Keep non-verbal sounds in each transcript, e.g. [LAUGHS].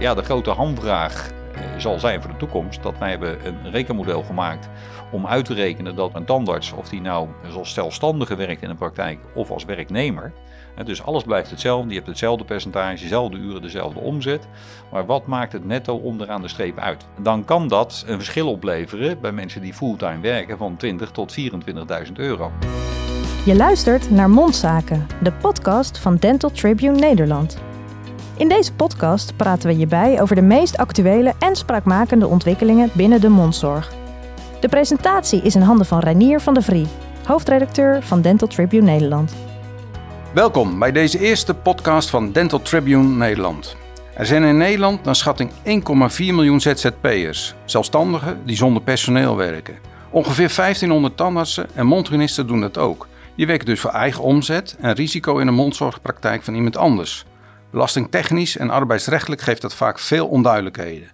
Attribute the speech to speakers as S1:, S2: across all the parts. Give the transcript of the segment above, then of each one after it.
S1: Ja, de grote hamvraag eh, zal zijn voor de toekomst dat wij hebben een rekenmodel gemaakt om uit te rekenen dat een tandarts, of die nou als zelfstandige werkt in de praktijk of als werknemer, dus alles blijft hetzelfde, je hebt hetzelfde percentage, dezelfde uren, dezelfde omzet. Maar wat maakt het netto onderaan de streep uit? Dan kan dat een verschil opleveren bij mensen die fulltime werken van 20 tot 24.000 euro.
S2: Je luistert naar Mondzaken, de podcast van Dental Tribune Nederland. In deze podcast praten we je bij over de meest actuele en spraakmakende ontwikkelingen binnen de mondzorg. De presentatie is in handen van Reinier van der Vrie, hoofdredacteur van Dental Tribune Nederland.
S3: Welkom bij deze eerste podcast van Dental Tribune Nederland. Er zijn in Nederland naar schatting 1,4 miljoen ZZP'ers, zelfstandigen die zonder personeel werken. Ongeveer 1500 tandartsen en mondhygiënisten doen dat ook. Die werken dus voor eigen omzet en risico in de mondzorgpraktijk van iemand anders. Belastingtechnisch en arbeidsrechtelijk geeft dat vaak veel onduidelijkheden.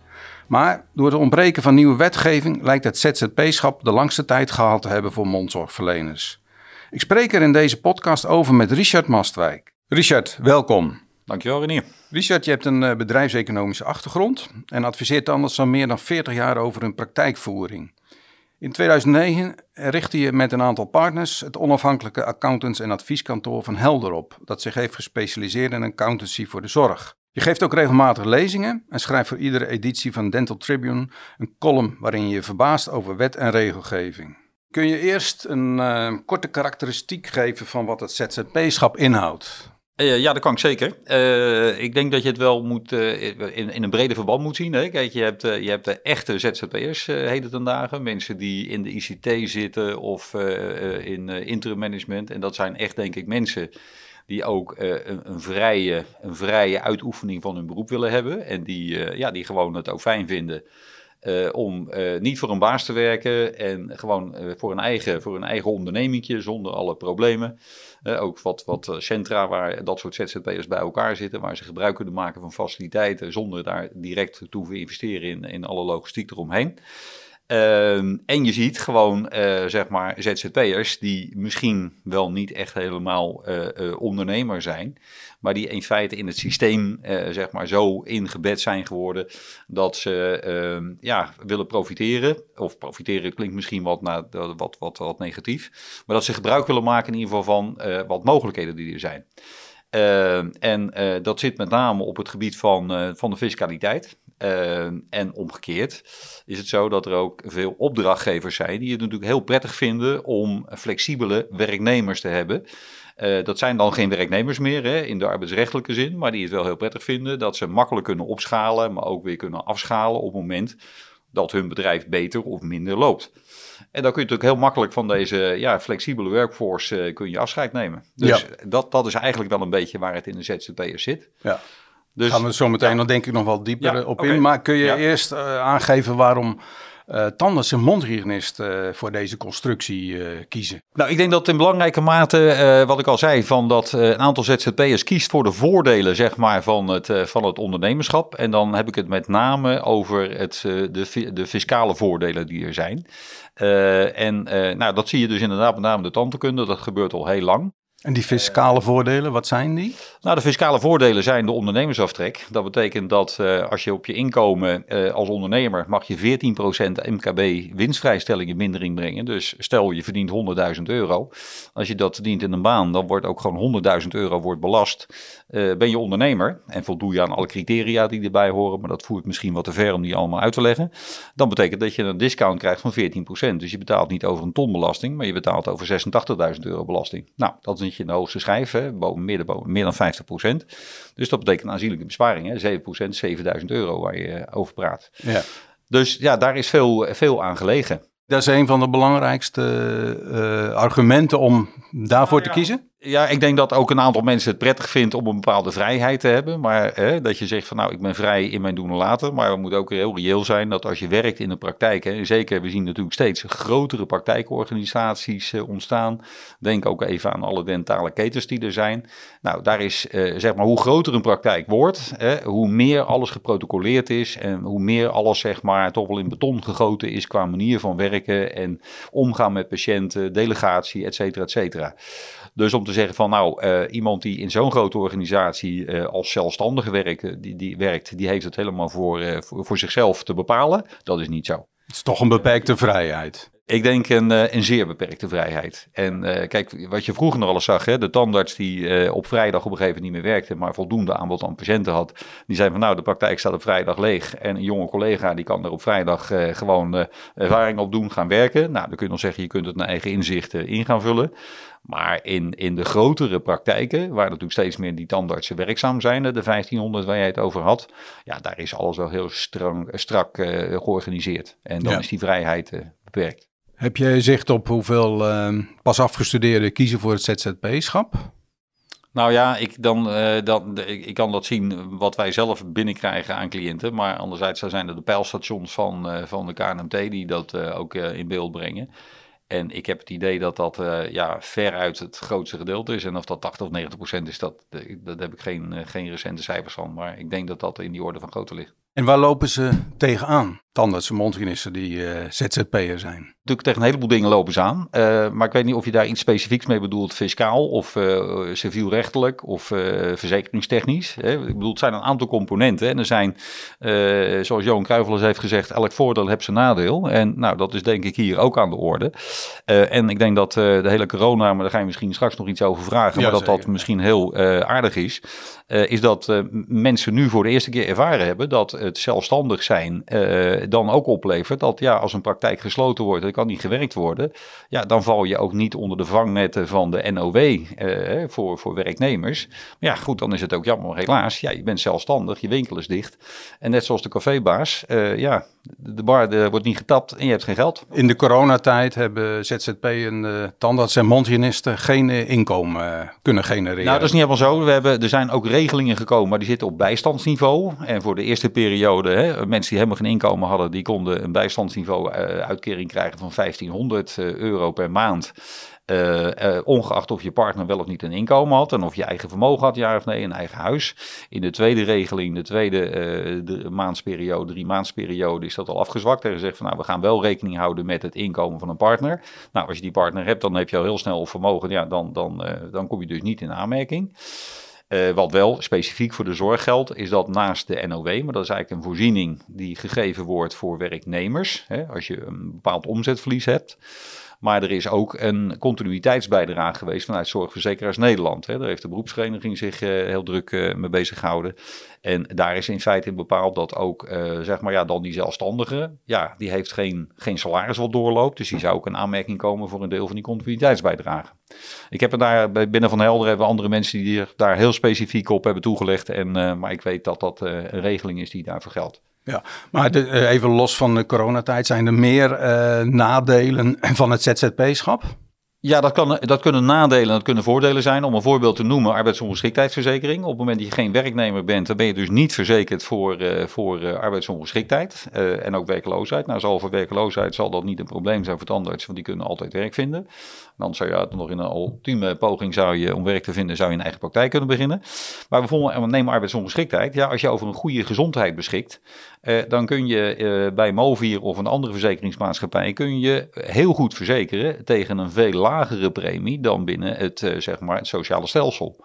S3: Maar door het ontbreken van nieuwe wetgeving lijkt het ZZP-schap de langste tijd gehad te hebben voor mondzorgverleners. Ik spreek er in deze podcast over met Richard Mastwijk. Richard, welkom.
S1: Dankjewel Renier.
S3: Richard, je hebt een eh, bedrijfseconomische achtergrond en adviseert anders al meer dan 40 jaar over hun praktijkvoering. In 2009 richtte je met een aantal partners het onafhankelijke accountants- en advieskantoor van Helder op, dat zich heeft gespecialiseerd in accountancy voor de zorg. Je geeft ook regelmatig lezingen en schrijft voor iedere editie van Dental Tribune een column waarin je je verbaast over wet en regelgeving. Kun je eerst een uh, korte karakteristiek geven van wat het ZZP-schap inhoudt?
S1: Uh, ja, dat kan ik zeker. Uh, ik denk dat je het wel moet, in, in, een brede verband moet zien. Hè? Kijk, je hebt, je hebt de echte ZZP'ers heden ten dagen. Mensen die in de ICT zitten of in interim management. En dat zijn echt, denk ik, mensen die ook een, een, vrije, een vrije uitoefening van hun beroep willen hebben. En die, ja, die gewoon het ook fijn vinden uh, om uh, niet voor een baas te werken en gewoon uh, voor, een eigen, voor een eigen ondernemingje zonder alle problemen. ook wat, wat centra waar dat soort ZZP'ers bij elkaar zitten, waar ze gebruik kunnen maken van faciliteiten zonder daar direct te hoeven investeren in, in alle logistiek eromheen. Ehm, en je ziet gewoon, zeg maar, ZZP'ers die misschien wel niet echt helemaal ondernemer zijn, maar die in feite in het systeem uh, zeg maar zo ingebed zijn geworden dat ze uh, ja, willen profiteren. Of profiteren klinkt misschien wat, wat, wat, wat negatief. Maar dat ze gebruik willen maken in ieder geval van uh, wat mogelijkheden die er zijn. Ehm, en eh, dat zit met name op het gebied van, van de fiscaliteit. En omgekeerd is het zo dat er ook veel opdrachtgevers zijn die het natuurlijk heel prettig vinden om flexibele werknemers te hebben. Uh, dat zijn dan geen werknemers meer hè, in de arbeidsrechtelijke zin, maar die het wel heel prettig vinden dat ze makkelijk kunnen opschalen, maar ook weer kunnen afschalen op het moment dat hun bedrijf beter of minder loopt. En dan kun je natuurlijk heel makkelijk van deze ja, flexibele workforce uh, kun je afscheid nemen. Dus ja. dat, dat is eigenlijk wel een beetje waar het in de ZZP'er zit.
S3: Ja. Dus, Gaan we zo meteen ja. dan denk ik nog wel dieper ja, op okay. in. Maar kun je eerst uh, aangeven waarom uh, tandarts en mondhygiënist uh, voor deze constructie uh, kiezen?
S1: Nou, ik denk dat in belangrijke mate, wat ik al zei, van dat een aantal ZZP'ers kiest voor de voordelen zeg maar, van, het, van het ondernemerschap. En dan heb ik het met name over het, de, de fiscale voordelen die er zijn. en nou, dat zie je dus inderdaad met name de tandheelkunde, dat gebeurt al heel lang.
S3: En die fiscale voordelen, wat zijn die?
S1: Nou, de fiscale voordelen zijn de ondernemersaftrek. Dat betekent dat uh, als je op je inkomen uh, als ondernemer mag je 14% MKB winstvrijstelling in mindering brengen. Dus stel je verdient 100.000 euro. Als je dat verdient in een baan, dan wordt ook gewoon 100.000 euro wordt belast. Uh, ben je ondernemer en voldoe je aan alle criteria die erbij horen, maar dat voert misschien wat te ver om die allemaal uit te leggen. Dan betekent dat je een discount krijgt van 14%. Dus je betaalt niet over een ton belasting, maar je betaalt over 86.000 euro belasting. Nou, dat is in de hoogste schijf, hè, boven, meer, boven, meer dan 50%. Dus dat betekent een aanzienlijke besparing, hè, 7%, 7000 euro waar je over praat. Ja. Dus ja, daar is veel, veel aan gelegen.
S3: Dat is een van de belangrijkste uh, argumenten om daarvoor nou, ja. te kiezen?
S1: Ja, ik denk dat ook een aantal mensen het prettig vindt om een bepaalde vrijheid te hebben. Maar hè, dat je zegt van nou, ik ben vrij in mijn doen en laten. Maar we moeten ook heel reëel zijn dat als je werkt in de praktijk. Hè, zeker, we zien natuurlijk steeds grotere praktijkorganisaties uh, ontstaan. Denk ook even aan alle dentale ketens die er zijn. Nou, daar is uh, zeg maar hoe groter een praktijk wordt, hè, hoe meer alles geprotocoleerd is. En hoe meer alles zeg maar toch wel in beton gegoten is qua manier van werken. En omgaan met patiënten, delegatie, et cetera, et cetera. Dus om te zeggen van nou, iemand die in zo'n grote organisatie als zelfstandige werkt, die, die werkt, die heeft het helemaal voor, voor, voor zichzelf te bepalen. Dat is niet zo.
S3: Het is toch een beperkte vrijheid.
S1: Ik denk een, eh, een zeer beperkte vrijheid. En uh, kijk, wat je vroeger nog alles zag, hè, de tandarts die uh, op vrijdag op een gegeven moment niet meer werkte, maar voldoende aanbod aan patiënten had, die zei van nou, de praktijk staat op vrijdag leeg. En een jonge collega die kan er op vrijdag gewoon ervaring op doen, gaan werken. Nou, dan kun je nog zeggen, je kunt het naar eigen inzichten in gaan vullen. Maar in, in de grotere praktijken, waar natuurlijk steeds meer die tandartsen werkzaam zijn, de 1500 waar jij het over had, ja, daar is alles wel heel strang, strak georganiseerd. En dan is die vrijheid beperkt.
S3: Heb je zicht op hoeveel uh, pas afgestudeerden kiezen voor het ZZP-schap?
S1: Nou ja, ik, dan, uh, dan, ik, kan dat zien wat wij zelf binnenkrijgen aan cliënten. Maar anderzijds zijn er de pijlstations van, uh, van de KNMT die dat uh, ook in beeld brengen. En ik heb het idee dat dat ja, veruit het grootste gedeelte is. En of dat 80 of 90 procent is, dat, dat heb ik geen, geen recente cijfers van. Maar ik denk dat dat in die orde van grootte ligt.
S3: En waar lopen ze tegenaan? Tandartsen, mondhygiënisten die uh, ZZP'er zijn.
S1: Natuurlijk tegen een heleboel dingen lopen ze aan. Uh, maar ik weet niet of je daar iets specifieks mee bedoelt, fiscaal of uh, civielrechtelijk of verzekeringstechnisch. Hè? Ik bedoel, het zijn een aantal componenten. En er zijn, zoals Johan Kruijvel heeft gezegd, elk voordeel heeft zijn nadeel. En nou, dat is denk ik hier ook aan de orde. en ik denk dat de hele corona, maar daar ga je misschien straks nog iets over vragen, maar dat dat misschien heel aardig is. is dat mensen nu voor de eerste keer ervaren hebben dat het zelfstandig zijn dan ook oplevert dat ja, als een praktijk gesloten wordt, er kan niet gewerkt worden, ja, dan val je ook niet onder de vangnetten van de NOW eh, voor, voor werknemers. Maar ja, goed, dan is het ook jammer, helaas. Ja, je bent zelfstandig, je winkel is dicht. En net zoals de cafébaas, uh, ja, de bar de, wordt niet getapt en je hebt geen geld.
S3: In de coronatijd hebben ZZP en uh, tandarts en mondhygiënisten geen uh, inkomen kunnen genereren.
S1: Nou, dat is niet helemaal zo. We hebben, er zijn ook regelingen gekomen, maar die zitten op bijstandsniveau. En voor de eerste periode, hè, mensen die helemaal geen inkomen die konden een bijstandsniveau uh, uitkering krijgen van 1500 uh, euro per maand. Uh, ongeacht of je partner wel of niet een inkomen had en of je eigen vermogen had, ja of nee, een eigen huis. In de tweede regeling, de tweede de maandsperiode, drie maandsperiode, is dat al afgezwakt. Er gezegd van nou, we gaan wel rekening houden met het inkomen van een partner. Nou, als je die partner hebt, dan heb je al heel snel vermogen, ja, dan, dan, dan kom je dus niet in aanmerking. Uh, wat wel specifiek voor de zorg geldt, is dat naast de NOW, maar dat is eigenlijk een voorziening die gegeven wordt voor werknemers, hè, als je een bepaald omzetverlies hebt. Maar er is ook een continuïteitsbijdrage geweest vanuit Zorgverzekeraars Nederland. Hè. Daar heeft de beroepsvereniging zich uh, heel druk uh, mee bezig gehouden. En daar is in feite in bepaald dat ook, uh, zeg maar, ja, dan die zelfstandige, ja, die heeft geen, geen salaris wat doorloopt. Dus die zou ook een aanmerking komen voor een deel van die continuïteitsbijdrage. Ik heb er daar binnen van Helder hebben andere mensen die daar heel specifiek op hebben toegelegd. En, maar ik weet dat dat een regeling is die daarvoor geldt.
S3: Ja, maar eh, even los van de coronatijd, zijn er meer uh, nadelen van het ZZP-schap?
S1: Ja, dat, kan, dat kunnen nadelen en dat kunnen voordelen zijn. Om een voorbeeld te noemen, arbeidsongeschiktheidsverzekering. Op het moment dat je geen werknemer bent, dan ben je dus niet verzekerd voor, uh, voor arbeidsongeschiktheid en ook werkloosheid. Nou, zal voor werkloosheid zal dat niet een probleem zijn voor tandarts, want die kunnen altijd werk vinden. Dan zou je nog in een ultieme poging zou je, om werk te vinden, zou je een eigen praktijk kunnen beginnen. Maar bijvoorbeeld, neem arbeidsongeschiktheid. Ja, als je over een goede gezondheid beschikt, uh, dan kun je uh, bij Movier of een andere verzekeringsmaatschappij kun je heel goed verzekeren tegen een veel lagere premie dan binnen het, uh, zeg maar, het sociale stelsel.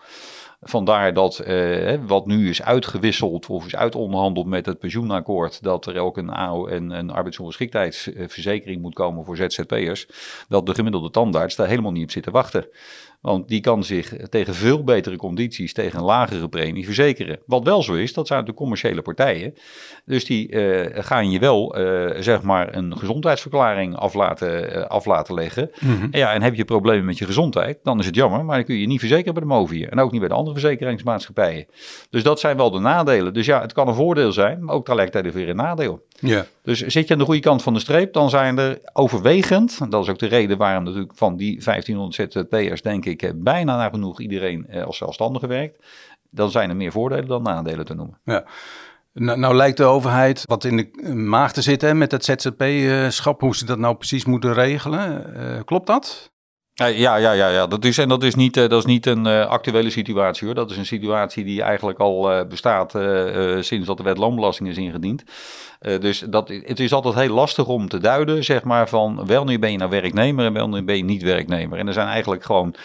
S1: Vandaar dat uh, wat nu is uitgewisseld of is uitonderhandeld met het pensioenakkoord, dat er ook een AO en een arbeidsongeschiktheidsverzekering moet komen voor ZZP'ers, dat de gemiddelde tandarts daar helemaal niet op zit te wachten. Want die kan zich tegen veel betere condities, tegen een lagere premie verzekeren. Wat wel zo is, dat zijn de commerciële partijen. Dus die uh, gaan je wel, uh, zeg maar, een gezondheidsverklaring af laten, uh, af laten leggen. Mm -hmm. en, ja, en heb je problemen met je gezondheid, dan is het jammer. Maar dan kun je je niet verzekeren bij de Movier. En ook niet bij de andere verzekeringsmaatschappijen. Dus dat zijn wel de nadelen. Dus ja, het kan een voordeel zijn, maar ook tegelijkertijd weer een nadeel.
S3: Ja.
S1: Dus zit je aan de goede kant van de streep, dan zijn er overwegend, dat is ook de reden waarom natuurlijk van die 1500 ZZP'ers denk ik bijna nagenoeg iedereen als zelfstandige werkt, dan zijn er meer voordelen dan nadelen te noemen.
S3: Ja. Nou, nou lijkt de overheid wat in de maag te zitten met het ZZP-schap, hoe ze dat nou precies moeten regelen. Klopt dat?
S1: Ja, ja, ja, ja. Dat is, en dat is niet, dat is niet een uh, actuele situatie hoor. Dat is een situatie die eigenlijk al uh, bestaat sinds dat de wet loonbelasting is ingediend. dus dat, het is altijd heel lastig om te duiden, zeg maar, van wanneer ben je nou werknemer en wanneer ben je niet werknemer. En er zijn eigenlijk gewoon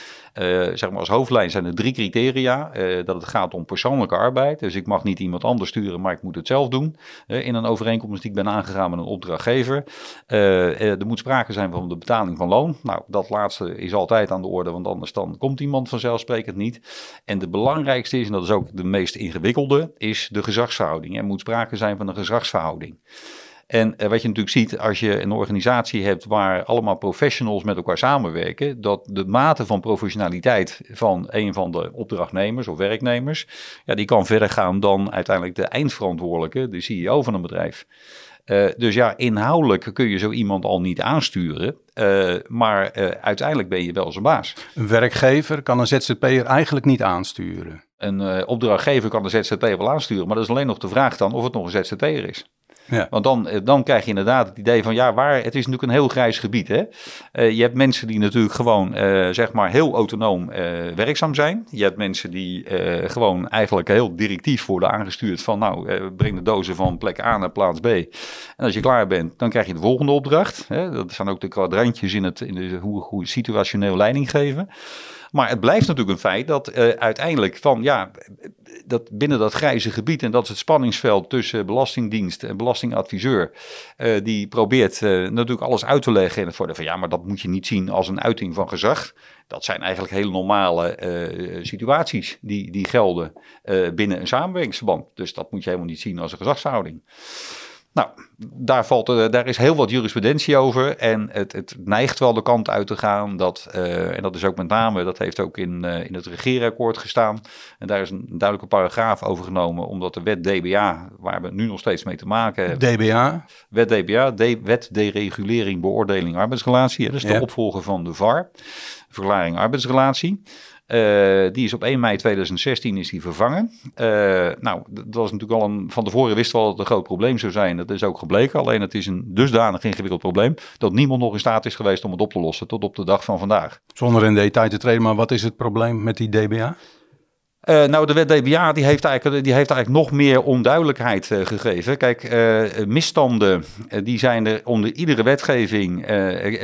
S1: zeg maar als hoofdlijn zijn er drie criteria. dat het gaat om persoonlijke arbeid. Dus ik mag niet iemand anders sturen, maar ik moet het zelf doen. in een overeenkomst die ik ben aangegaan met een opdrachtgever. er moet sprake zijn van de betaling van loon. Nou, dat laatste is altijd aan de orde, want anders dan komt iemand vanzelfsprekend niet. En de belangrijkste is, en dat is ook de meest ingewikkelde, is de gezagsverhouding. Er moet sprake zijn van een gezagsverhouding. En eh, wat je natuurlijk ziet als je een organisatie hebt waar allemaal professionals met elkaar samenwerken, dat de mate van professionaliteit van een van de opdrachtnemers of werknemers, ja, die kan verder gaan dan uiteindelijk de eindverantwoordelijke, de CEO van een bedrijf. Uh, dus ja, inhoudelijk kun je zo iemand al niet aansturen. Uh, maar uh, uiteindelijk ben je wel zijn baas.
S3: Een werkgever kan een ZZP'er eigenlijk niet aansturen.
S1: Een opdrachtgever kan de ZZP'er wel aansturen. Maar dat is alleen nog de vraag dan of het nog een ZZP'er is. Ja. Want dan, eh, dan krijg je inderdaad het idee van, ja, waar, het is natuurlijk een heel grijs gebied. Hè? Uh, je hebt mensen die natuurlijk gewoon, uh, zeg maar, heel autonoom werkzaam zijn. Je hebt mensen die gewoon eigenlijk heel directief worden aangestuurd van, nou, breng de dozen van plek A naar plaats B. En als je klaar bent, dan krijg je de volgende opdracht. Hè? Dat zijn ook de kwadrantjes in, het, in de, hoe, hoe situationeel leiding geven. Maar het blijft natuurlijk een feit dat uiteindelijk van ja, dat binnen dat grijze gebied, en dat is het spanningsveld tussen Belastingdienst en belastingadviseur, uh, die probeert uh, natuurlijk alles uit te leggen. En het worden van ja, maar dat moet je niet zien als een uiting van gezag. Dat zijn eigenlijk hele normale situaties die, die gelden binnen een samenwerkingsverband. Dus dat moet je helemaal niet zien als een gezagsverhouding. Nou, daar, valt, uh, daar is heel wat jurisprudentie over. En het, het neigt wel de kant uit te gaan dat, uh, en dat is ook met name, dat heeft ook in, uh, in het regeerakkoord gestaan. En daar is een duidelijke paragraaf over genomen, omdat de wet DBA, waar we nu nog steeds mee te maken hebben.
S3: DBA?
S1: Wet DBA, de, Wet Deregulering Beoordeling Arbeidsrelatie. Dat is de opvolger van de VAR, Verklaring Arbeidsrelatie. Uh, die is op 1 mei 2016 is die vervangen. Uh, nou, dat was natuurlijk al een. Van tevoren wisten we al dat het een groot probleem zou zijn. Dat is ook gebleken. Alleen het is een dusdanig ingewikkeld probleem. dat niemand nog in staat is geweest om het op te lossen. tot op de dag van vandaag.
S3: Zonder in detail te treden, maar wat is het probleem met die DBA?
S1: Uh, nou, de wet DBA die heeft, eigenlijk, die heeft eigenlijk nog meer onduidelijkheid uh, gegeven. Kijk, uh, misstanden die zijn er onder iedere wetgeving,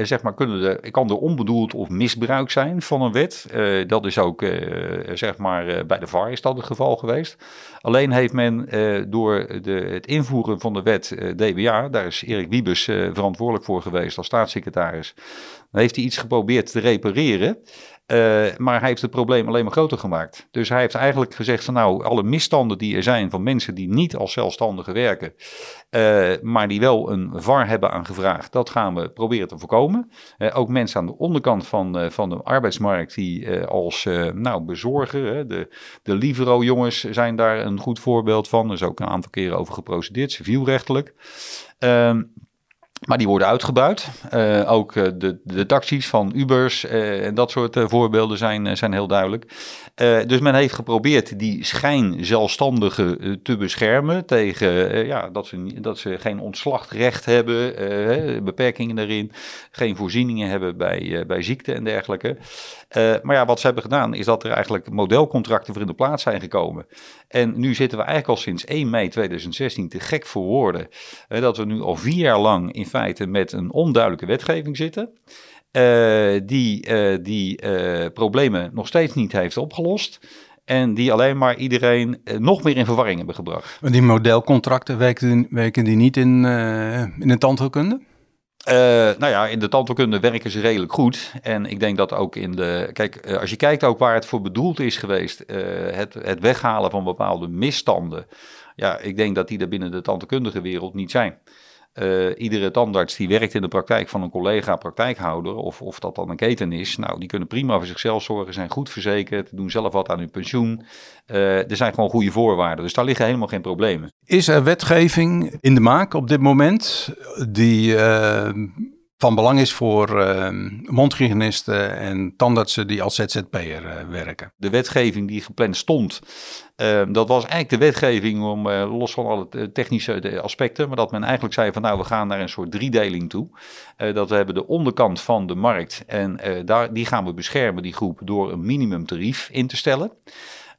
S1: zeg maar, kunnen er, kan er onbedoeld of misbruik zijn van een wet. dat is ook, zeg maar, bij de VAR is dat het geval geweest. Alleen heeft men door de, het invoeren van de wet DBA, daar is Erik Wiebes verantwoordelijk voor geweest als staatssecretaris, heeft hij iets geprobeerd te repareren. Uh, maar hij heeft het probleem alleen maar groter gemaakt. Dus hij heeft eigenlijk gezegd van nou, alle misstanden die er zijn van mensen die niet als zelfstandigen werken, uh, maar die wel een VAR hebben aangevraagd, dat gaan we proberen te voorkomen. Uh, ook mensen aan de onderkant van, van de arbeidsmarkt die als nou, bezorger, de, de Livero-jongens zijn daar een goed voorbeeld van. Er is ook een aantal keren over geprocedeerd, civielrechtelijk. Ehm, maar die worden uitgebuit. Uh, ook uh, de, de taxis van Ubers uh, en dat soort voorbeelden zijn, zijn heel duidelijk. dus men heeft geprobeerd die schijn zelfstandigen te beschermen tegen ja, dat, ze, dat ze geen ontslagrecht hebben, beperkingen daarin, geen voorzieningen hebben bij, bij ziekte en dergelijke. maar ja, wat ze hebben gedaan is dat er eigenlijk modelcontracten voor in de plaats zijn gekomen. En nu zitten we eigenlijk al sinds 1 mei 2016 te gek voor woorden. dat we nu al vier jaar lang in feite met een onduidelijke wetgeving zitten. Uh, die uh, die uh, problemen nog steeds niet heeft opgelost. En die alleen maar iedereen nog meer in verwarring hebben gebracht.
S3: Maar die modelcontracten werken, werken die niet in, in de tandheelkunde?
S1: Uh, nou ja, in de tandheelkunde werken ze redelijk goed. En ik denk dat ook in de. Kijk, als je kijkt ook waar het voor bedoeld is geweest, uh, het, het weghalen van bepaalde misstanden. Ja, ik denk dat die er binnen de tandheelkundige wereld niet zijn. Uh, iedere tandarts die werkt in de praktijk van een collega praktijkhouder, of, of dat dan een keten is, nou, die kunnen prima voor zichzelf zorgen, zijn goed verzekerd, doen zelf wat aan hun pensioen. Uh, er zijn gewoon goede voorwaarden, dus daar liggen helemaal geen problemen.
S3: Is er wetgeving in de maak op dit moment die uh, van belang is voor uh, en tandartsen die als ZZP'er uh, werken.
S1: De wetgeving die gepland stond, uh, dat was eigenlijk de wetgeving om, los van alle technische aspecten, maar dat men eigenlijk zei van nou we gaan naar een soort driedeling toe. dat we hebben de onderkant van de markt en daar, die gaan we beschermen, die groep, door een minimumtarief in te stellen.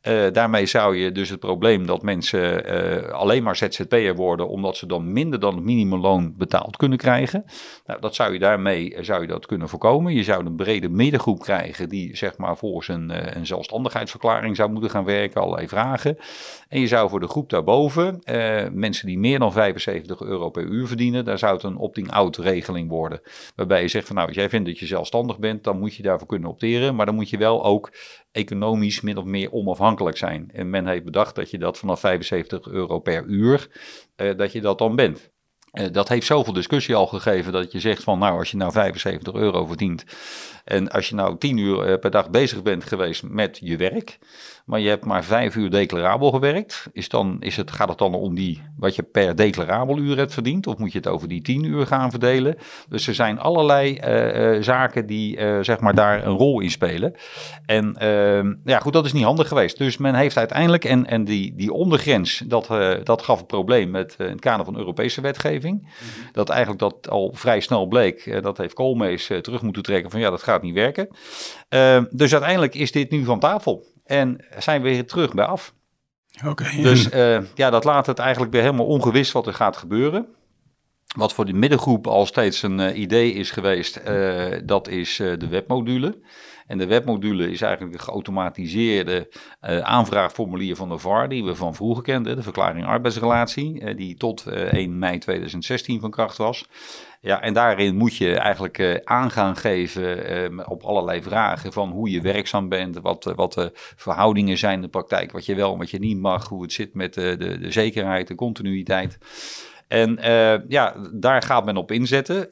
S1: Uh, daarmee zou je dus het probleem dat mensen uh, alleen maar ZZP'er worden, omdat ze dan minder dan het minimumloon betaald kunnen krijgen. Nou, dat zou je daarmee zou je dat kunnen voorkomen. Je zou een brede middengroep krijgen die zeg maar voor zijn een zelfstandigheidsverklaring zou moeten gaan werken, allerlei vragen. En je zou voor de groep daarboven, mensen die meer dan 75 euro per uur verdienen, daar zou het een opting-out regeling worden. Waarbij je zegt van nou, als jij vindt dat je zelfstandig bent, dan moet je daarvoor kunnen opteren. Maar dan moet je wel ook economisch min of meer onafhankelijk zijn. En men heeft bedacht dat je dat vanaf 75 euro per uur, uh, dat je dat dan bent. Uh, dat heeft zoveel discussie al gegeven dat je zegt van nou als je nou 75 euro verdient en als je nou 10 uur uh, per dag bezig bent geweest met je werk, maar je hebt maar vijf uur declarabel gewerkt. Is dan, is het, gaat het dan om die, wat je per declarabel uur hebt verdiend? Of moet je het over die tien uur gaan verdelen? Dus er zijn allerlei uh, zaken die zeg maar daar een rol in spelen. En ehm, ja, goed, dat is niet handig geweest. Dus men heeft uiteindelijk, en, en die, die ondergrens, dat, dat gaf het probleem met, in het kader van Europese wetgeving. Mm -hmm. Dat eigenlijk dat al vrij snel bleek, dat heeft Koolmees terug moeten trekken van ja, dat gaat niet werken. Ehm, dus uiteindelijk is dit nu van tafel. En zijn we weer terug bij af.
S3: Okay,
S1: dus uh, ja, dat laat het eigenlijk weer helemaal ongewis wat er gaat gebeuren. Wat voor de middengroep al steeds een uh, idee is geweest, uh, dat is de webmodule. En de webmodule is eigenlijk een geautomatiseerde aanvraagformulier van de VAR, die we van vroeger kenden, de verklaring arbeidsrelatie, die tot 1 mei 2016 van kracht was. Ja, en daarin moet je eigenlijk uh, aan gaan geven op allerlei vragen van hoe je werkzaam bent, wat, wat de verhoudingen zijn in de praktijk, wat je wel en wat je niet mag, hoe het zit met de, de zekerheid, de continuïteit. En ja, daar gaat men op inzetten.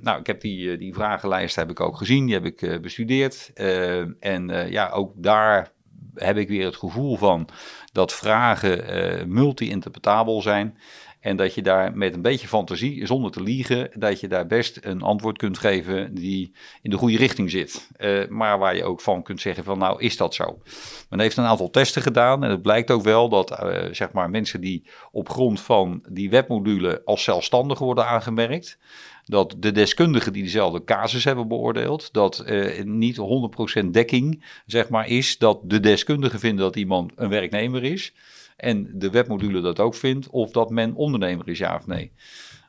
S1: nou, ik heb die, die vragenlijst heb ik ook gezien, die heb ik bestudeerd. en ja, ook daar heb ik weer het gevoel van dat vragen multi-interpretabel zijn. En dat je daar met een beetje fantasie, zonder te liegen, dat je daar best een antwoord kunt geven die in de goede richting zit. Uh, maar waar je ook van kunt zeggen van nou is dat zo. Men heeft een aantal testen gedaan en het blijkt ook wel dat uh, zeg maar mensen die op grond van die webmodule als zelfstandig worden aangemerkt, dat de deskundigen die dezelfde casus hebben beoordeeld, dat uh, niet 100% dekking zeg maar is dat de deskundigen vinden dat iemand een werknemer is en de webmodule dat ook vindt, of dat men ondernemer is, ja of nee.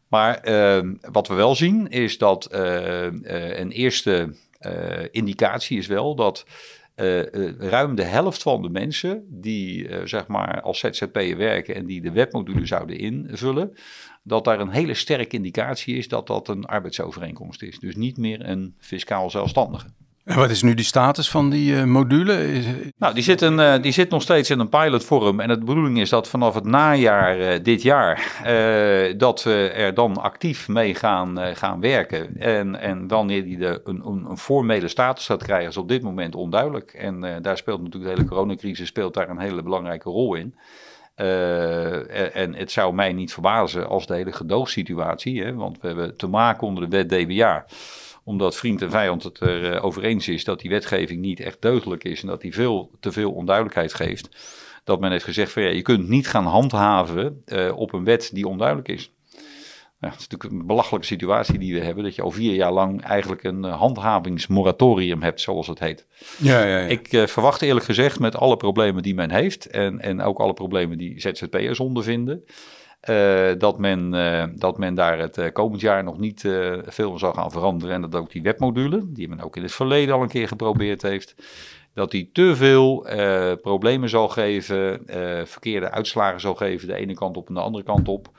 S1: Maar uh, wat we wel zien is dat uh, uh, een eerste indicatie is wel dat ruim de helft van de mensen die zeg maar als ZZP'er werken en die de webmodule zouden invullen, dat daar een hele sterke indicatie is dat dat een arbeidsovereenkomst is. Dus niet meer een fiscaal zelfstandige.
S3: En wat is nu die status van die uh, module?
S1: Nou, die zit, een, uh, die zit nog steeds in een pilotvorm. En de bedoeling is dat vanaf het najaar uh, dit jaar, dat we er dan actief mee gaan, gaan werken. En, en wanneer die de, een, een, formele status gaat krijgen, is op dit moment onduidelijk. En daar speelt natuurlijk de hele coronacrisis speelt daar een hele belangrijke rol in. En het zou mij niet verbazen als de hele gedoogsituatie, hè, want we hebben te maken onder de wet DBA omdat vriend en vijand het erover uh, eens is dat die wetgeving niet echt deugdelijk is en dat die veel te veel onduidelijkheid geeft. Dat men heeft gezegd van ja, je kunt niet gaan handhaven uh, op een wet die onduidelijk is. Ja, het is natuurlijk een belachelijke situatie die we hebben, dat je al vier jaar lang eigenlijk een uh, handhavingsmoratorium hebt, zoals het heet.
S3: Ja, ja, ja.
S1: Ik uh, verwacht eerlijk gezegd met alle problemen die men heeft en, en ook alle problemen die ZZP'ers ondervinden, uh, dat, men, uh, dat men daar het uh, komend jaar nog niet veel zal gaan veranderen. En dat ook die webmodule, die men ook in het verleden al een keer geprobeerd heeft, dat die te veel problemen zal geven, verkeerde uitslagen zal geven, de ene kant op en de andere kant op.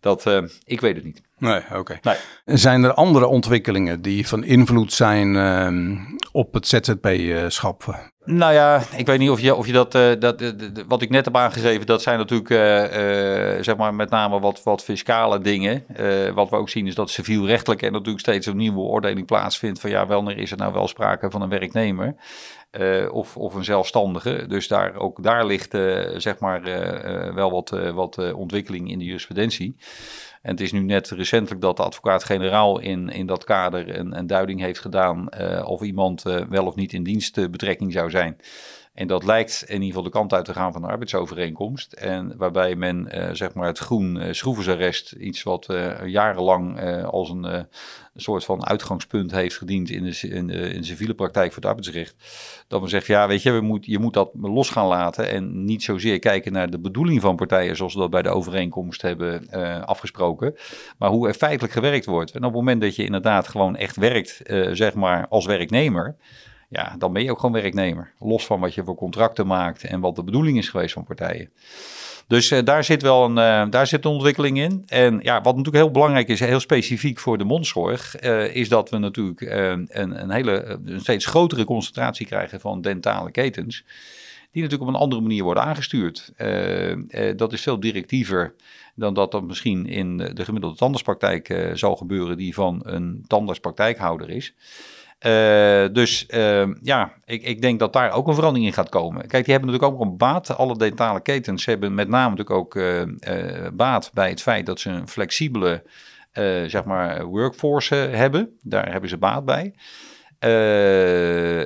S1: Dat, ik weet het niet.
S3: Nee, oké. Okay. Nee. Zijn er andere ontwikkelingen die van invloed zijn uh, op het ZZP-schap?
S1: Nou ja, ik weet niet of je, of je dat, uh, dat uh, wat ik net heb aangegeven, dat zijn natuurlijk uh, zeg maar met name wat, wat fiscale dingen. wat we ook zien is dat civielrechtelijk en natuurlijk steeds een nieuwe beoordeling plaatsvindt van ja, wanneer is er nou wel sprake van een werknemer of, of een zelfstandige. Dus daar, ook daar ligt zeg maar wel wat, wat ontwikkeling in de jurisprudentie. En het is nu net recentelijk dat de advocaat-generaal in, in dat kader een, een duiding heeft gedaan of iemand wel of niet in dienstbetrekking zou zijn. En dat lijkt in ieder geval de kant uit te gaan van de arbeidsovereenkomst. En waarbij men zeg maar het groen schroeversarrest, iets wat jarenlang als een soort van uitgangspunt heeft gediend in de, in in civiele praktijk voor het arbeidsrecht. Dat men zegt, ja, weet je, we moet, je moet dat los gaan laten en niet zozeer kijken naar de bedoeling van partijen zoals we dat bij de overeenkomst hebben uh, afgesproken, maar hoe er feitelijk gewerkt wordt. En op het moment dat je inderdaad gewoon echt werkt, uh, zeg maar, als werknemer, ja, dan ben je ook gewoon werknemer. Los van wat je voor contracten maakt en wat de bedoeling is geweest van partijen. Dus uh, daar, zit wel een, uh, daar zit een ontwikkeling in. En ja, wat natuurlijk heel belangrijk is, heel specifiek voor de mondzorg, uh, is dat we natuurlijk een, een, hele, een steeds grotere concentratie krijgen van dentale ketens. Die natuurlijk op een andere manier worden aangestuurd. dat is veel directiever dan dat dat misschien in de gemiddelde tandartspraktijk zal gebeuren, die van een tandartspraktijkhouder is. Uh, dus uh, ja, ik, ik, denk dat daar ook een verandering in gaat komen. Kijk, die hebben natuurlijk ook een baat. Alle dentale ketens hebben met name natuurlijk ook uh, baat bij het feit dat ze een flexibele zeg maar workforce hebben. Daar hebben ze baat bij.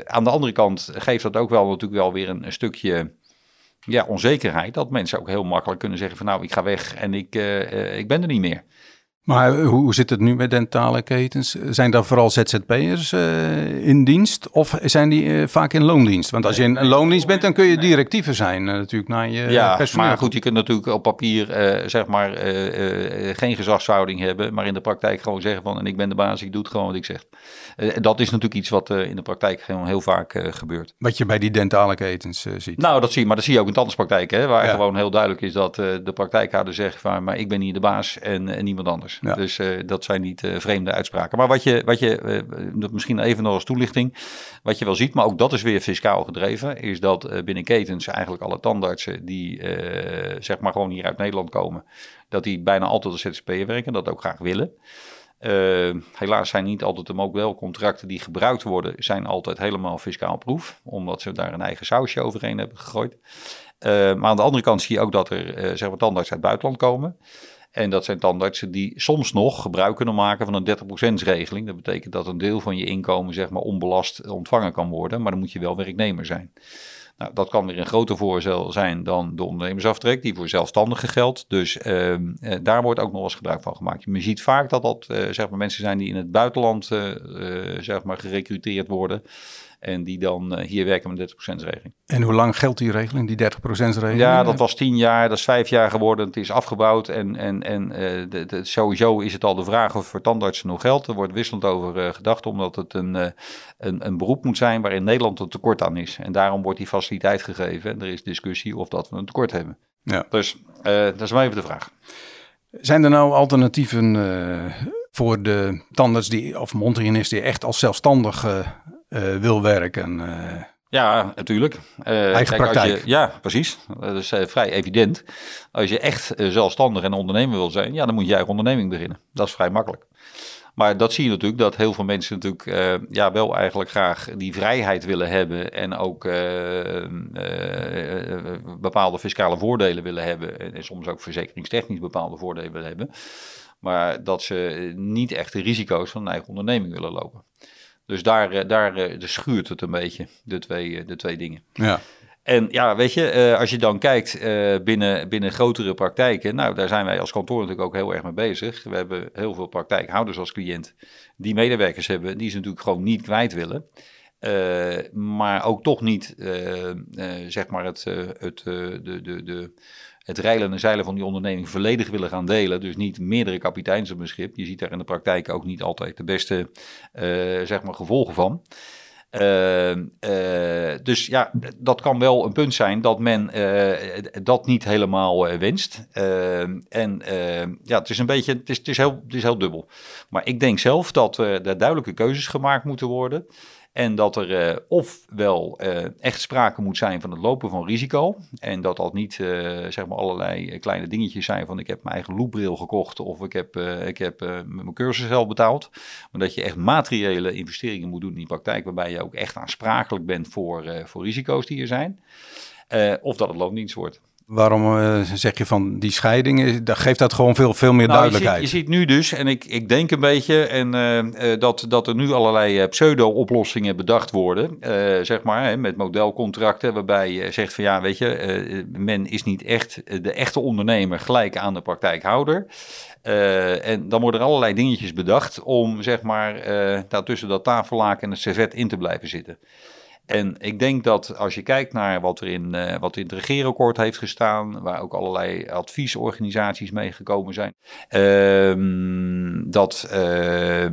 S1: aan de andere kant geeft dat ook wel natuurlijk wel weer een, een stukje ja, onzekerheid. Dat mensen ook heel makkelijk kunnen zeggen van nou, ik ga weg en ik, ik ben er niet meer.
S3: Maar hoe zit het nu met dentale ketens? Zijn daar vooral ZZP'ers uh, in dienst of zijn die uh, vaak in loondienst? Want als je in een loondienst bent, dan kun je directiever zijn uh, natuurlijk naar je
S1: ja,
S3: personeel.
S1: maar goed, je kunt natuurlijk op papier zeg maar geen gezagsverhouding hebben, maar in de praktijk gewoon zeggen van en ik ben de baas, ik doe het gewoon wat ik zeg. dat is natuurlijk iets wat in de praktijk gewoon heel vaak gebeurt.
S3: Wat je bij die dentale ketens ziet.
S1: Nou, dat zie je, maar dat zie je ook in tandartspraktijk, hè, waar gewoon heel duidelijk is dat de praktijkhouder zegt van maar ik ben hier de baas en, en niemand anders. Dus uh, dat zijn niet uh, vreemde uitspraken. Maar wat je, wat je uh, misschien even nog als toelichting, wat je wel ziet, maar ook dat is weer fiscaal gedreven, is dat binnen ketens eigenlijk alle tandartsen die zeg maar gewoon hier uit Nederland komen, dat die bijna altijd als ZZP'er werken, dat ook graag willen. helaas zijn niet altijd de modelcontracten die gebruikt worden, zijn altijd helemaal fiscaal proef, omdat ze daar een eigen sausje overheen hebben gegooid. maar aan de andere kant zie je ook dat er zeg maar tandartsen uit het buitenland komen. En dat zijn tandartsen die soms nog gebruik kunnen maken van een 30% regeling. Dat betekent dat een deel van je inkomen zeg maar onbelast ontvangen kan worden, maar dan moet je wel werknemer zijn. Nou, dat kan weer een groter voordeel zijn dan de ondernemersaftrek, die voor zelfstandigen geldt. Dus uh, daar wordt ook nog eens gebruik van gemaakt. Je ziet vaak dat dat uh, zeg maar mensen zijn die in het buitenland uh, zeg maar gerecruiteerd worden. En die dan uh, hier werken met 30% regeling.
S3: En hoe lang geldt die regeling, die 30% regeling?
S1: Ja, dat was 10 jaar, dat is 5 jaar geworden. Het is afgebouwd. En, en, en uh, de, de, sowieso is het al de vraag of voor tandartsen nog geldt. Er wordt wisselend over uh, gedacht, omdat het een, een, een beroep moet zijn waarin Nederland een tekort aan is. En daarom wordt die faciliteit gegeven. En er is discussie of dat we een tekort hebben. Ja. Dus dat is maar even de vraag.
S3: Zijn er nou alternatieven voor de tandarts die, of mondhygiënist die echt als zelfstandig wil werken. Uh,
S1: ja, natuurlijk.
S3: Uh, Eigen kijk, praktijk.
S1: Je, ja, precies. Dat is vrij evident. Als je echt zelfstandig en ondernemer wil zijn, ja, dan moet je eigen onderneming beginnen. Dat is vrij makkelijk. Maar dat zie je natuurlijk, dat heel veel mensen natuurlijk ja, wel eigenlijk graag die vrijheid willen hebben en ook bepaalde fiscale voordelen willen hebben en, en, soms ook verzekeringstechnisch bepaalde voordelen willen hebben. Maar dat ze niet echt de risico's van een eigen onderneming willen lopen. Dus daar, eh, daar eh, de schuurt het een beetje, de twee, eh, de twee dingen.
S3: Ja.
S1: En ja, weet je, als je dan kijkt binnen, binnen grotere praktijken, nou, daar zijn wij als kantoor natuurlijk ook heel erg mee bezig. We hebben heel veel praktijkhouders als cliënt die medewerkers hebben, die ze natuurlijk gewoon niet kwijt willen. Maar ook toch niet, zeg maar, het, het, de, de, de, het reilen en zeilen van die onderneming volledig willen gaan delen. Dus niet meerdere kapiteins op een schip. Je ziet daar in de praktijk ook niet altijd de beste zeg maar gevolgen van. Uh, dus ja, dat kan wel een punt zijn dat men dat niet helemaal wenst. en ja, het is een beetje, het is, het, is heel, het is heel dubbel. Maar ik denk zelf dat er duidelijke keuzes gemaakt moeten worden. En dat er uh, ofwel uh, echt sprake moet zijn van het lopen van risico. En dat dat niet uh, zeg maar allerlei kleine dingetjes zijn van ik heb mijn eigen loopbril gekocht of ik heb, ik heb mijn cursus zelf betaald. Maar dat je echt materiële investeringen moet doen in die praktijk waarbij je ook echt aansprakelijk bent voor, voor risico's die er zijn. of dat het loondienst wordt.
S3: Waarom uh, zeg je van die scheiding? Dat geeft dat gewoon veel, veel meer
S1: nou,
S3: duidelijkheid.
S1: Je ziet, je ziet, nu dus, en ik, ik denk een beetje, en, uh, dat, dat er nu allerlei pseudo-oplossingen bedacht worden. zeg maar, hè, met modelcontracten, waarbij je zegt van ja, weet je, men is niet echt de echte ondernemer gelijk aan de praktijkhouder. en dan worden er allerlei dingetjes bedacht om zeg maar daar tussen dat tafellaken en het servet in te blijven zitten. En ik denk dat als je kijkt naar wat er in, uh, wat in het regeerakkoord heeft gestaan, waar ook allerlei adviesorganisaties meegekomen zijn, uh, dat uh,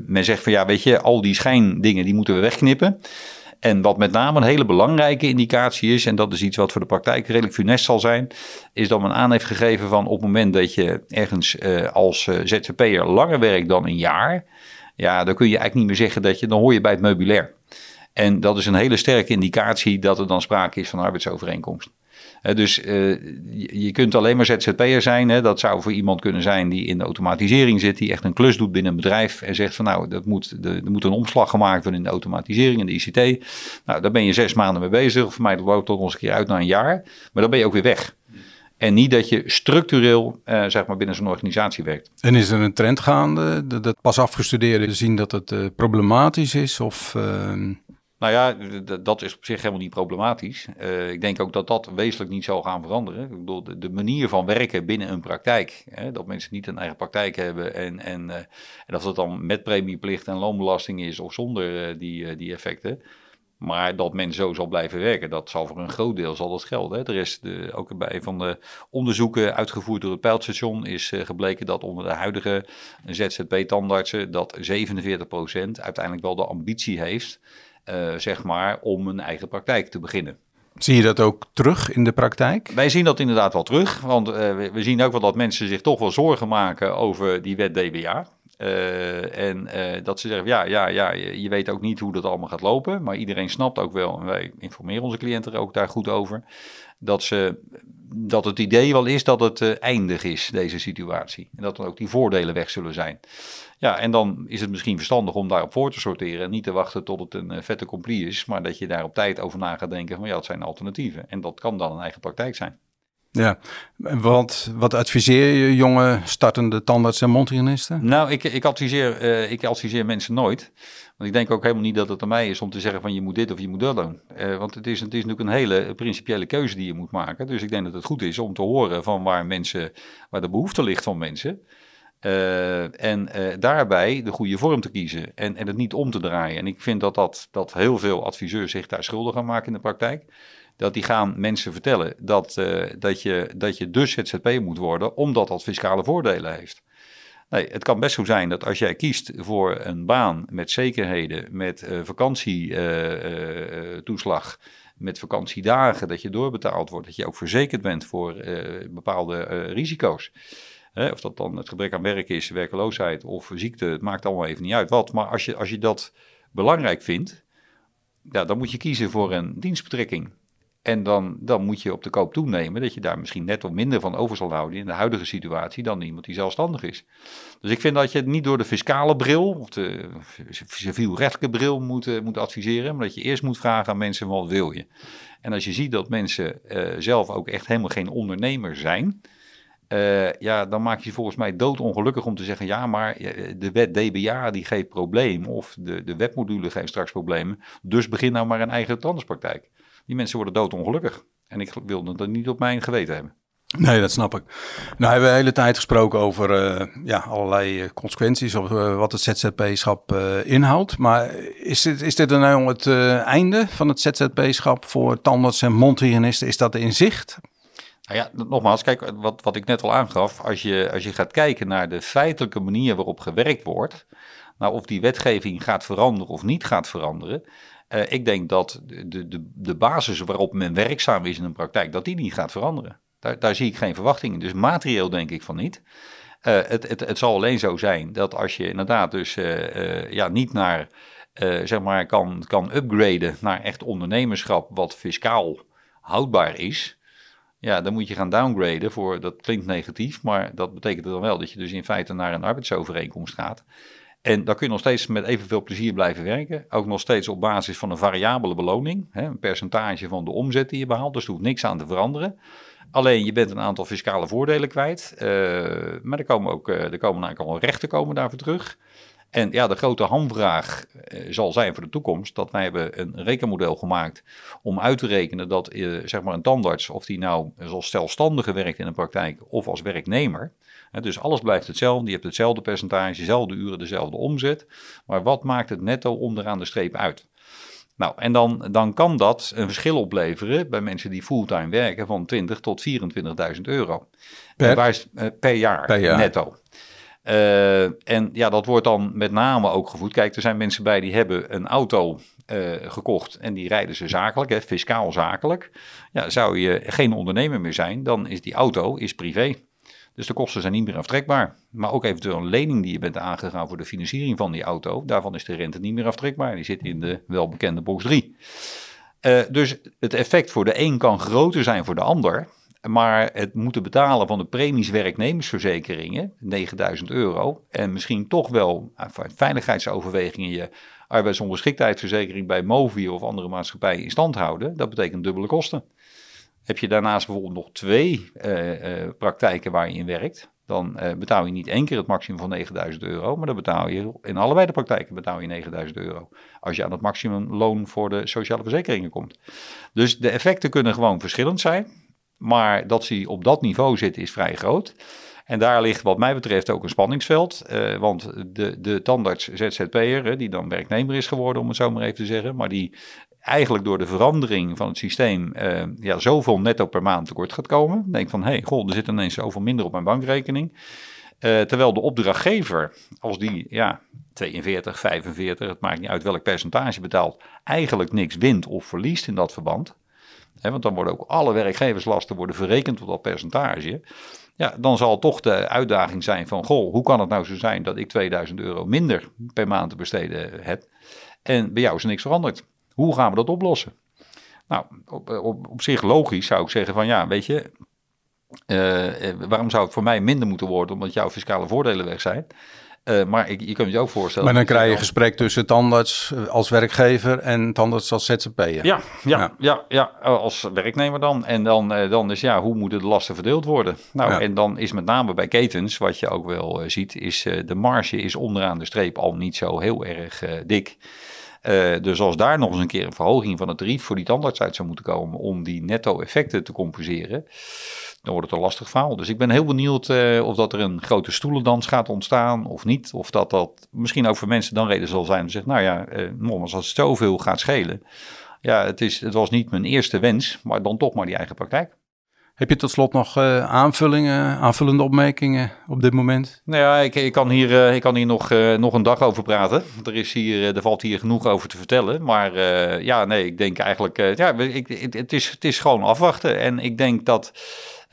S1: men zegt van ja, weet je, al die schijndingen die moeten we wegknippen. En wat met name een hele belangrijke indicatie is, en dat is iets wat voor de praktijk redelijk funest zal zijn, is dat men aan heeft gegeven van op het moment dat je ergens uh, als ZZP'er langer werkt dan een jaar, ja, dan kun je eigenlijk niet meer zeggen dat je, dan hoor je bij het meubilair. En dat is een hele sterke indicatie dat er dan sprake is van arbeidsovereenkomst. dus uh, je kunt alleen maar ZZP'er zijn. Hè. Dat zou voor iemand kunnen zijn die in de automatisering zit, die echt een klus doet binnen een bedrijf en zegt van nou, dat moet, er moet een omslag gemaakt worden in de automatisering en de ICT. Nou, daar ben je zes maanden mee bezig. Voor mij loopt dat ons een keer uit na een jaar. Maar dan ben je ook weer weg. En niet dat je structureel uh, zeg maar binnen zo'n organisatie werkt.
S3: En is er een trend gaande dat pas afgestudeerden zien dat het uh, problematisch is? Of, uh...
S1: Nou ja, dat is op zich helemaal niet problematisch. Uh, ik denk ook dat dat wezenlijk niet zal gaan veranderen. Ik bedoel, de, manier van werken binnen een praktijk, hè, dat mensen niet een eigen praktijk hebben en, en, uh, en dat dan met premieplicht en loonbelasting is of zonder uh, die, die effecten. Maar dat men zo zal blijven werken, dat zal voor een groot deel zal dat gelden. Hè. Er is de, ook bij een van de onderzoeken uitgevoerd door het pijlstation is gebleken dat onder de huidige ZZP-tandartsen dat 47% uiteindelijk wel de ambitie heeft uh, zeg maar, om een eigen praktijk te beginnen.
S3: Zie je dat ook terug in de praktijk?
S1: Wij zien dat inderdaad wel terug, want uh, we, zien ook wel dat mensen zich toch wel zorgen maken over die wet DBA. Uh, en dat ze zeggen, ja, ja, ja, je, je, weet ook niet hoe dat allemaal gaat lopen, maar iedereen snapt ook wel, en wij informeren onze cliënten er ook daar goed over, dat, ze, dat het idee wel is dat het eindig is, deze situatie. En dat er ook die voordelen weg zullen zijn. Ja, en dan is het misschien verstandig om daarop voor te sorteren en niet te wachten tot het een vette compli is, maar dat je daar op tijd over na gaat denken van ja, het zijn alternatieven. En dat kan dan een eigen praktijk zijn.
S3: Ja, want wat adviseer je jonge startende tandarts en mondhygiënisten?
S1: Nou, ik, ik, adviseer, uh, ik adviseer mensen nooit. Want ik denk ook helemaal niet dat het aan mij is om te zeggen van je moet dit of je moet dat doen. Uh, want het is, het is natuurlijk een hele principiële keuze die je moet maken. Dus ik denk dat het goed is om te horen van waar mensen, waar de behoefte ligt van mensen. Uh, en uh, daarbij de goede vorm te kiezen en, en het niet om te draaien. En ik vind dat, dat, dat heel veel adviseurs zich daar schuldig aan maken in de praktijk. Dat die gaan mensen vertellen dat, uh, dat, je, dat je dus ZZP moet worden, omdat dat fiscale voordelen heeft. Nee, het kan best zo zijn dat als jij kiest voor een baan met zekerheden, met vakantietoeslag, met vakantiedagen, dat je doorbetaald wordt, dat je ook verzekerd bent voor bepaalde risico's. Of dat dan het gebrek aan werk is, werkeloosheid of ziekte, het maakt allemaal even niet uit wat. Maar als je, als je dat belangrijk vindt, ja, dan moet je kiezen voor een dienstbetrekking. En dan, dan moet je op de koop toenemen dat je daar misschien net wat minder van over zal houden in de huidige situatie dan iemand die zelfstandig is. Dus ik vind dat je het niet door de fiscale bril of de civielrechtelijke bril moet, uh, moet adviseren, maar dat je eerst moet vragen aan mensen wat wil je. En als je ziet dat mensen uh, zelf ook echt helemaal geen ondernemer zijn, uh, ja, dan maak je volgens mij doodongelukkig om te zeggen: ja, maar eh, de wet DBA die geeft probleem, of de, de wetmodule geeft straks problemen. Dus begin nou maar een eigen tandartspraktijk. Die mensen worden doodongelukkig. En ik wil dat niet op mijn geweten hebben.
S3: Nee, dat snap ik. Nou hebben we de hele tijd gesproken over uh, ja, allerlei consequenties of wat het ZZP-schap inhoudt. Maar is dit, is dit nou het einde van het ZZP-schap voor tandarts en mondhygiënisten? Is dat in zicht?
S1: Nou ja, nogmaals, kijk, wat, wat ik net al aangaf, als je, als je gaat kijken naar de feitelijke manier waarop gewerkt wordt, nou of die wetgeving gaat veranderen of niet gaat veranderen, uh, ik denk dat de, de, de basis waarop men werkzaam is in een praktijk, dat die niet gaat veranderen. Daar, daar zie ik geen verwachtingen. Dus materieel denk ik van niet. Uh, het, het, het zal alleen zo zijn dat als je inderdaad dus ja, niet naar, zeg maar, kan, kan upgraden naar echt ondernemerschap wat fiscaal houdbaar is, ja, dan moet je gaan downgraden voor, dat klinkt negatief, maar dat betekent dan wel dat je dus in feite naar een arbeidsovereenkomst gaat. En dan kun je nog steeds met evenveel plezier blijven werken. Ook nog steeds op basis van een variabele beloning. Hè, een percentage van de omzet die je behaalt. Dus er hoeft niks aan te veranderen. Alleen je bent een aantal fiscale voordelen kwijt. Uh, maar er komen ook er komen eigenlijk al rechten komen daarvoor terug. En ja, de grote hamvraag uh, zal zijn voor de toekomst dat wij hebben een rekenmodel gemaakt om uit te rekenen dat uh, zeg maar een tandarts, of die nou als zelfstandige werkt in een praktijk of als werknemer, hè, dus alles blijft hetzelfde, je hebt hetzelfde percentage, dezelfde uren, dezelfde omzet, maar wat maakt het netto onderaan de streep uit? Nou, en dan, dan kan dat een verschil opleveren bij mensen die fulltime werken van 20 tot 24.000 euro. Per, waar, per, jaar, per jaar netto. Uh, en ja, dat wordt dan met name ook gevoed. Kijk, er zijn mensen bij die hebben een auto uh, gekocht en die rijden ze zakelijk, hè, fiscaal zakelijk. Ja, zou je geen ondernemer meer zijn, dan is die auto is privé. Dus de kosten zijn niet meer aftrekbaar. Maar ook eventueel een lening die je bent aangegaan voor de financiering van die auto, daarvan is de rente niet meer aftrekbaar. Die zit in de welbekende box 3. Uh, dus het effect voor de een kan groter zijn voor de ander. Maar het moeten betalen van de premies werknemersverzekeringen, 9000 euro. En misschien toch wel uit veiligheidsoverwegingen je arbeidsongeschiktheidsverzekering bij Movi of andere maatschappijen in stand houden. Dat betekent dubbele kosten. Heb je daarnaast bijvoorbeeld nog twee uh, uh, praktijken waar je in werkt, dan betaal je niet één keer het maximum van 9000 euro, maar dan betaal je in allebei de praktijken betaal je 9000 euro. Als je aan het maximumloon voor de sociale verzekeringen komt. Dus de effecten kunnen gewoon verschillend zijn. Maar dat ze op dat niveau zitten is vrij groot. En daar ligt wat mij betreft ook een spanningsveld. Uh, want de, de tandarts ZZP'er, die dan werknemer is geworden, om het zo maar even te zeggen. Maar die eigenlijk door de verandering van het systeem uh, ja, zoveel netto per maand tekort gaat komen. Denk van, hé, hey, goh, er zit ineens zoveel minder op mijn bankrekening. Uh, terwijl de opdrachtgever, als die ja, 42, 45, het maakt niet uit welk percentage betaalt, eigenlijk niks wint of verliest in dat verband want dan worden ook alle werkgeverslasten worden verrekend tot dat percentage. Ja, dan zal toch de uitdaging zijn van, goh, hoe kan het nou zo zijn dat ik 2000 euro minder per maand te besteden heb en bij jou is er niks veranderd? Hoe gaan we dat oplossen? Nou, op, op, op zich logisch zou ik zeggen van, ja, weet je, uh, waarom zou het voor mij minder moeten worden omdat jouw fiscale voordelen weg zijn? Uh, maar ik, je kunt je ook voorstellen.
S3: Maar dan krijg je een gesprek tussen tandarts eh, als werkgever en tandarts als ZZP'er.
S1: Ja, ja, ja, ja, ja, als werknemer dan. En dan, uh, dan is ja, hoe moeten de lasten verdeeld worden? Nou, ja. en dan is met name bij ketens, wat je ook wel uh, ziet, is de marge is onderaan de streep al niet zo heel erg dik. dus als daar nog eens een keer een verhoging van het tarief voor die tandarts uit zou moeten komen om die netto-effecten te compenseren, dan wordt het een lastig verhaal. Dus ik ben heel benieuwd uh, of dat er een grote stoelendans gaat ontstaan of niet. Of dat dat misschien ook voor mensen dan reden zal zijn om te zeggen, nou ja, uh, nogmaals, als het zoveel gaat schelen. Ja, het, is, het was niet mijn eerste wens, maar dan toch maar die eigen praktijk.
S3: Heb je tot slot nog uh, aanvullingen, aanvullende opmerkingen op dit moment?
S1: Nou ja, ik, ik kan hier, uh, ik kan hier nog, uh, nog een dag over praten. Er, is hier, er valt hier genoeg over te vertellen. Maar ja, nee, ik denk eigenlijk, ja, ik, het, is, het is gewoon afwachten. En ik denk dat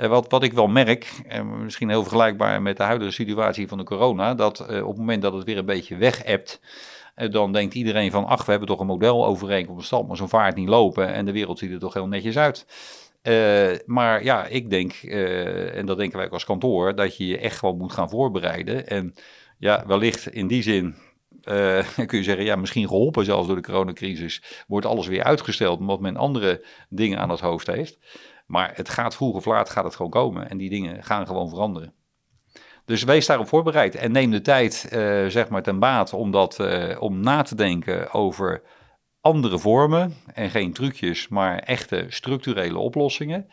S1: wat, wat ik wel merk, en misschien heel vergelijkbaar met de huidige situatie van de corona, dat uh, op het moment dat het weer een beetje weg uh, dan denkt iedereen van, ach, we hebben toch een model overeenkomst, maar zo'n vaart niet lopen en de wereld ziet er toch heel netjes uit. maar ja, ik denk, en dat denken wij ook als kantoor, dat je je echt gewoon moet gaan voorbereiden. En ja, wellicht in die zin uh, [LAUGHS] kun je zeggen, ja, misschien geholpen zelfs door de coronacrisis, wordt alles weer uitgesteld omdat men andere dingen aan het hoofd heeft. Maar het gaat vroeg of laat gaat het gewoon komen en die dingen gaan gewoon veranderen. Dus wees daarop voorbereid en neem de tijd, uh, zeg maar, ten baat om, dat, uh, om na te denken over andere vormen en geen trucjes, maar echte structurele oplossingen.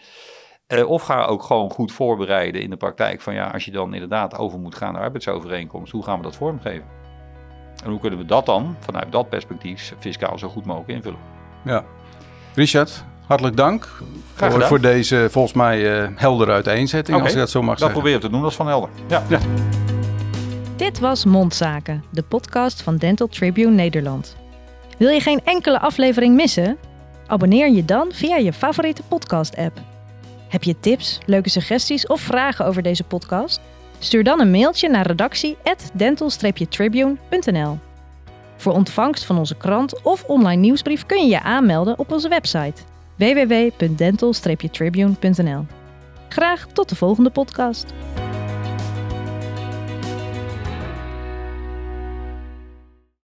S1: Uh, of ga ook gewoon goed voorbereiden in de praktijk van ja, als je dan inderdaad over moet gaan naar arbeidsovereenkomst, hoe gaan we dat vormgeven? En hoe kunnen we dat dan vanuit dat perspectief fiscaal zo goed mogelijk invullen?
S3: Ja. Richard, hartelijk dank voor, voor, deze volgens mij uh, heldere uiteenzetting, okay. als ik dat zo mag
S1: dat
S3: zeggen.
S1: Dat probeer te doen, dat is van helder. Ja. ja.
S2: Dit was Mondzaken, de podcast van Dental Tribune Nederland. Wil je geen enkele aflevering missen? Abonneer je dan via je favoriete podcast-app. Heb je tips, leuke suggesties of vragen over deze podcast? Stuur dan een mailtje naar redactie@dental-tribune.nl. Voor ontvangst van onze krant of online nieuwsbrief kun je je aanmelden op onze website www.dental-tribune.nl. Graag tot de volgende podcast.